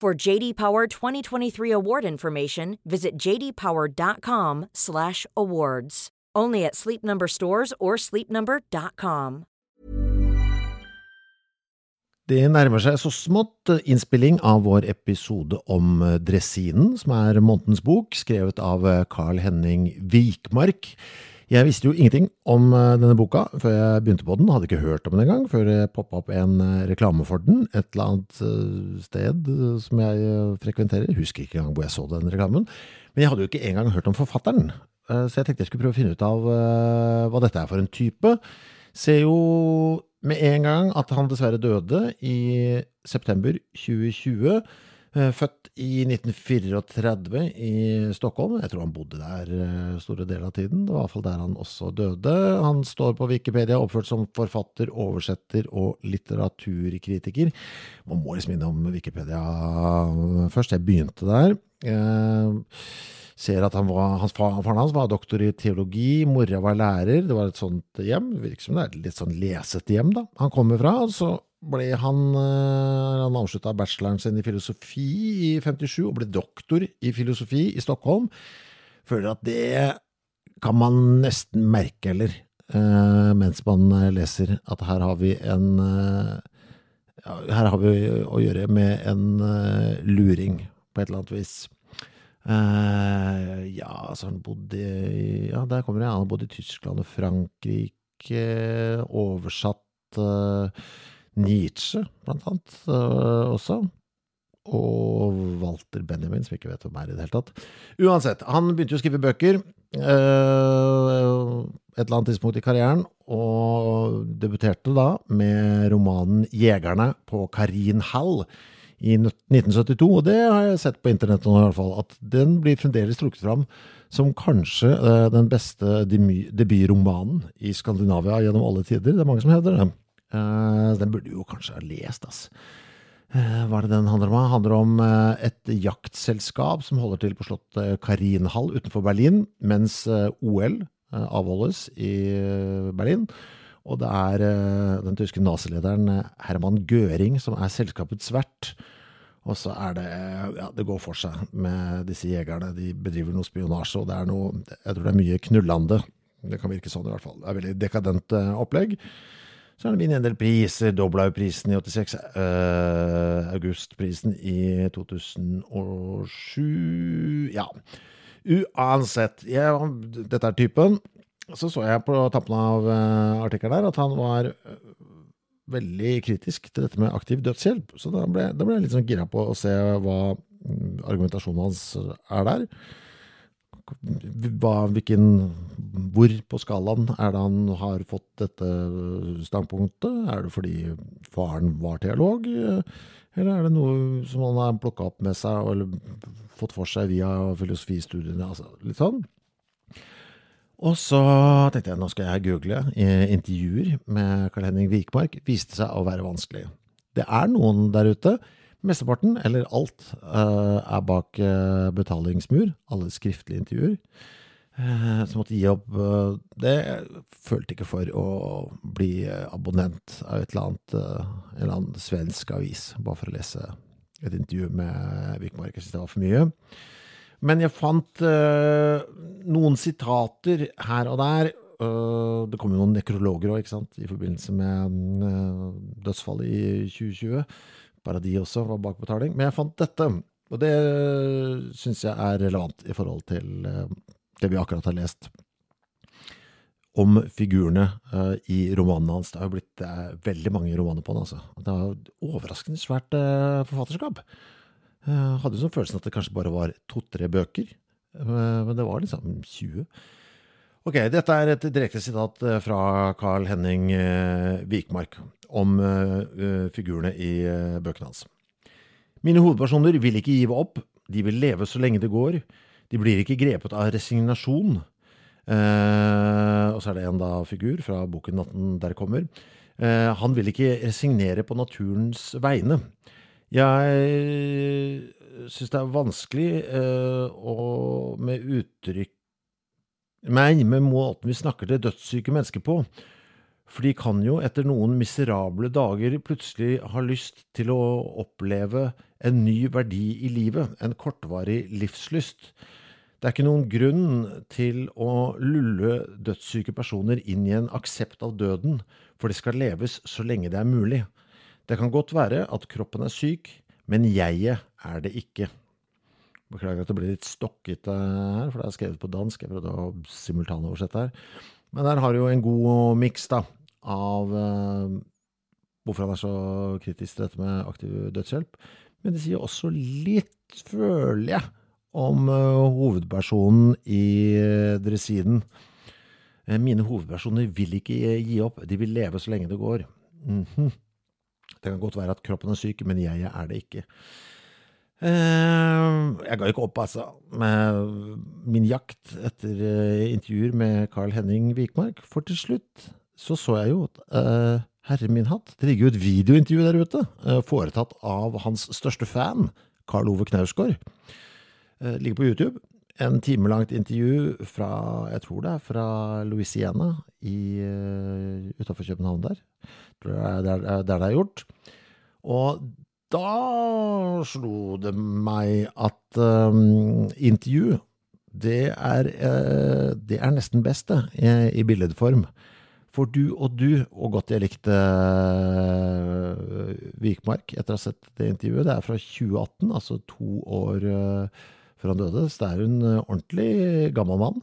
For JD Power 2023 award information, visit jdpower.com/awards. Only at Sleep Number stores or sleepnumber.com. Det nærmer seg så smått innspilling av vår episode om Dressinen, som er månedens bok, skrevet av Carl Henning Vikmark. Jeg visste jo ingenting om denne boka før jeg begynte på den, hadde ikke hørt om den engang, før det poppa opp en reklame for den et eller annet sted som jeg frekventerer. Husker ikke engang hvor jeg så den reklamen. Men jeg hadde jo ikke engang hørt om forfatteren, så jeg tenkte jeg skulle prøve å finne ut av hva dette er for en type. Ser jo med en gang at han dessverre døde i september 2020. Født i 1934 i Stockholm. Jeg tror han bodde der store deler av tiden. Det var i hvert fall der han også døde. Han står på Wikipedia oppført som forfatter, oversetter og litteraturkritiker. Man må liksom innom Wikipedia først. Jeg begynte der. Jeg ser at han var, hans faren hans var doktor i teologi, mora var lærer. Det var et sånt hjem. Virker som det er et litt sånn lesete hjem, da. Han kommer fra. så ble han Han avslutta bacheloren sin i filosofi i 57 og ble doktor i filosofi i Stockholm. Føler at det kan man nesten merke, eller, mens man leser at her har vi en Her har vi å gjøre med en luring, på et eller annet vis. Ja, altså han bodde i Ja, der kommer jeg. Han har bodd i Tyskland og Frankrike, oversatt Nietzsche, blant annet, også. Og Walter Benjamin, som ikke vet hvem er i det hele tatt. Uansett, han begynte jo å skrive bøker et eller annet tidspunkt i karrieren, og debuterte da med romanen Jegerne på Karin Hall i 1972, og det har jeg sett på internett nå i hvert fall, at den blir fremdeles trukket fram som kanskje den beste debutromanen i Skandinavia gjennom alle tider. Det er mange som hevder det. Den burde jo kanskje ha lest, ass. Hva er det den handler om? Den handler om et jaktselskap som holder til på slottet Karinhall utenfor Berlin, mens OL avholdes i Berlin. Og det er den tyske nazilederen Herman Göring som er selskapets vert. Og så er det Ja, det går for seg med disse jegerne. De bedriver noe spionasje, og det er noe Jeg tror det er mye knullande. Det kan virke sånn, i hvert fall. Det er veldig dekadent opplegg. Så har det vunnet en del priser. Doblaug-prisen i 86, uh, August-prisen i 2007 Ja. Uansett. Jeg, dette er typen. Så så jeg på tappen av uh, artikkelen der at han var veldig kritisk til dette med aktiv dødshjelp. Så da ble, da ble jeg litt sånn gira på å se hva argumentasjonen hans er der. Hva, hvilken, hvor på skalaen er det han har fått dette standpunktet? Er det fordi faren var teolog, eller er det noe som han har plukka opp med seg eller fått for seg via filosofistudiene? Altså, litt sånn. Og så tenkte jeg nå skal jeg google intervjuer med Karl Henning Vikmark. Viste seg å være vanskelig. Det er noen der ute. Mesteparten, eller alt, er bak betalingsmur. Alle skriftlige intervjuer. Så måtte gi opp det. Jeg følte ikke for å bli abonnent av et eller annet, en eller annen svensk avis, bare for å lese et intervju med Vikmark. Jeg syntes det var for mye. Men jeg fant uh, noen sitater her og der. Uh, det kom jo noen nekrologer òg, i forbindelse med uh, dødsfallet i 2020. Bare de også var bak betaling. Men jeg fant dette, og det syns jeg er relevant i forhold til eh, det vi akkurat har lest om figurene uh, i romanene hans. Det har jo blitt veldig mange romaner på den. altså. Det var overraskende svært forfatterskap. Jeg hadde jo sånn følelsen at det kanskje bare var to-tre bøker, men det var liksom 20. Ok, dette er et direkte sitat fra Carl Henning Vikmark om figurene i bøkene hans. Mine hovedpersoner vil ikke give opp, de vil leve så lenge det går. De blir ikke grepet av resignasjon. Eh, og så er det en da figur fra boken 'Natten der kommer'. Eh, han vil ikke resignere på naturens vegne. Jeg syns det er vanskelig eh, å, med uttrykk Nei, med måten vi snakker til dødssyke mennesker på. For de kan jo etter noen miserable dager plutselig ha lyst til å oppleve en ny verdi i livet, en kortvarig livslyst. Det er ikke noen grunn til å lulle dødssyke personer inn i en aksept av døden, for det skal leves så lenge det er mulig. Det kan godt være at kroppen er syk, men jeget er det ikke. Beklager at det blir litt stokkete her, for det er skrevet på dansk. Jeg prøvde å simultanoversette her. Men der har du jo en god miks av eh, hvorfor han er så kritisk til dette med aktiv dødshjelp. Men det sier også litt, føler jeg, om eh, hovedpersonen i eh, dressiden. Eh, mine hovedpersoner vil ikke gi opp, de vil leve så lenge det går. Mm -hmm. Det kan godt være at kroppen er syk, men jeg er det ikke. Jeg ga ikke opp, altså, med min jakt etter intervjuer med Carl Henning Vikmark, for til slutt så så jeg jo at herre min hatt, det ligger jo et videointervju der ute, foretatt av hans største fan, Karl Ove Knausgård. Eh, ligger på YouTube. En timelangt intervju fra, jeg tror det er fra Louisiana utafor København der. Det er der det er gjort. Og da slo det meg at um, intervju, det er, uh, det er nesten best, det, i, i billedform. For du og du, og godt jeg likte uh, Vikmark etter å ha sett det intervjuet, det er fra 2018, altså to år uh, før han døde. Så det er en eh, ordentlig gammel mann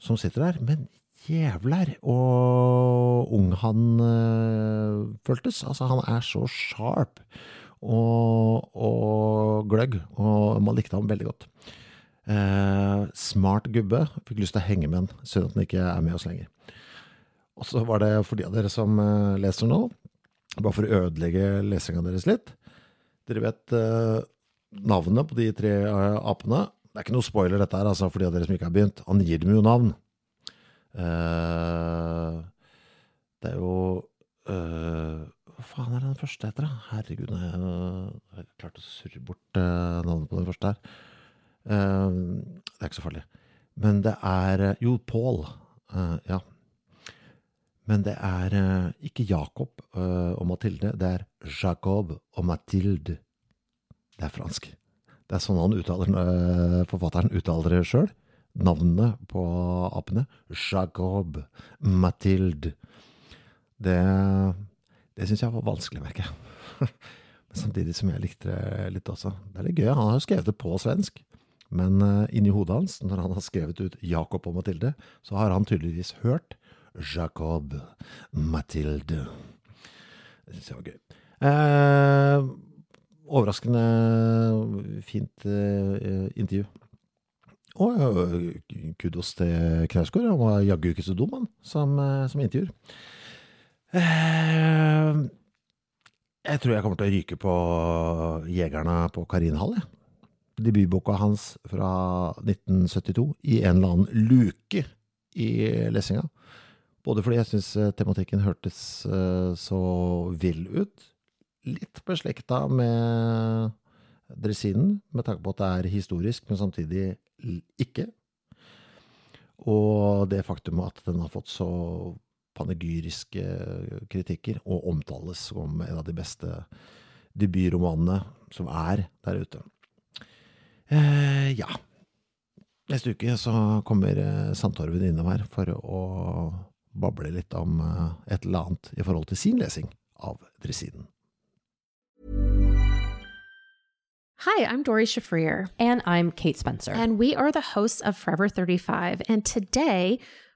som sitter der. Men jævler og ung han føltes. Altså, han er så sharp og, og gløgg, og man likte ham veldig godt. Eh, smart gubbe. Fikk lyst til å henge med han. Synd at han ikke er med oss lenger. Og så var det for de av dere som uh, leser nå, bare for å ødelegge lesinga deres litt. Dere vet navnet på de tre uh, apene. Det er ikke noe spoiler, dette her, altså, for de av dere som ikke har begynt. Han gir dem jo navn. Eh, det er jo uh, Hva faen er den første heter, da? Herregud, jeg har klart å surre bort navnet på den første her. det er ikke så farlig. Men det er Jo, Paul. ja. Men det er ikke Jacob og Mathilde, det er Jacob og Mathilde. Det er fransk. Det er sånn han uttaler, forfatteren uttaler det sjøl. Navnene på apene. Jacob, Mathilde. Det, det syns jeg var vanskelig, merker jeg. Samtidig som jeg likte det litt også. Det er litt gøy. Han har jo skrevet det på svensk. Men uh, inni hodet hans, når han har skrevet ut Jacob og Mathilde, så har han tydeligvis hørt Jacob, Mathilde. Det syns jeg var gøy. Eh, overraskende fint eh, intervju. Og uh, kudos til Knausgård. Han var jaggu ikke så dum, han, som, uh, som intervjuer. Jeg tror jeg kommer til å ryke på Jegerne på Karinhall, jeg. Debutboka hans fra 1972 i en eller annen luke i lesinga. Både fordi jeg syns tematikken hørtes så vill ut, litt beslekta med Dresinen, med tanke på at det er historisk, men samtidig ikke. Og det faktum at den har fått så panegyriske kritikker, og omtales som en av de beste debutromanene som er der ute. Eh, ja. Neste uke så kommer eh, Sandtorven innom her for å bable litt om eh, et eller annet i forhold til sin lesing av dressinen. Hi, I'm Dori Shafrir. And I'm Kate Spencer. And we are the hosts of Forever 35. And today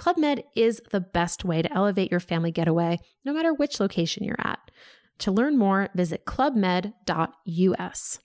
Club Med is the best way to elevate your family getaway, no matter which location you're at. To learn more, visit clubmed.us.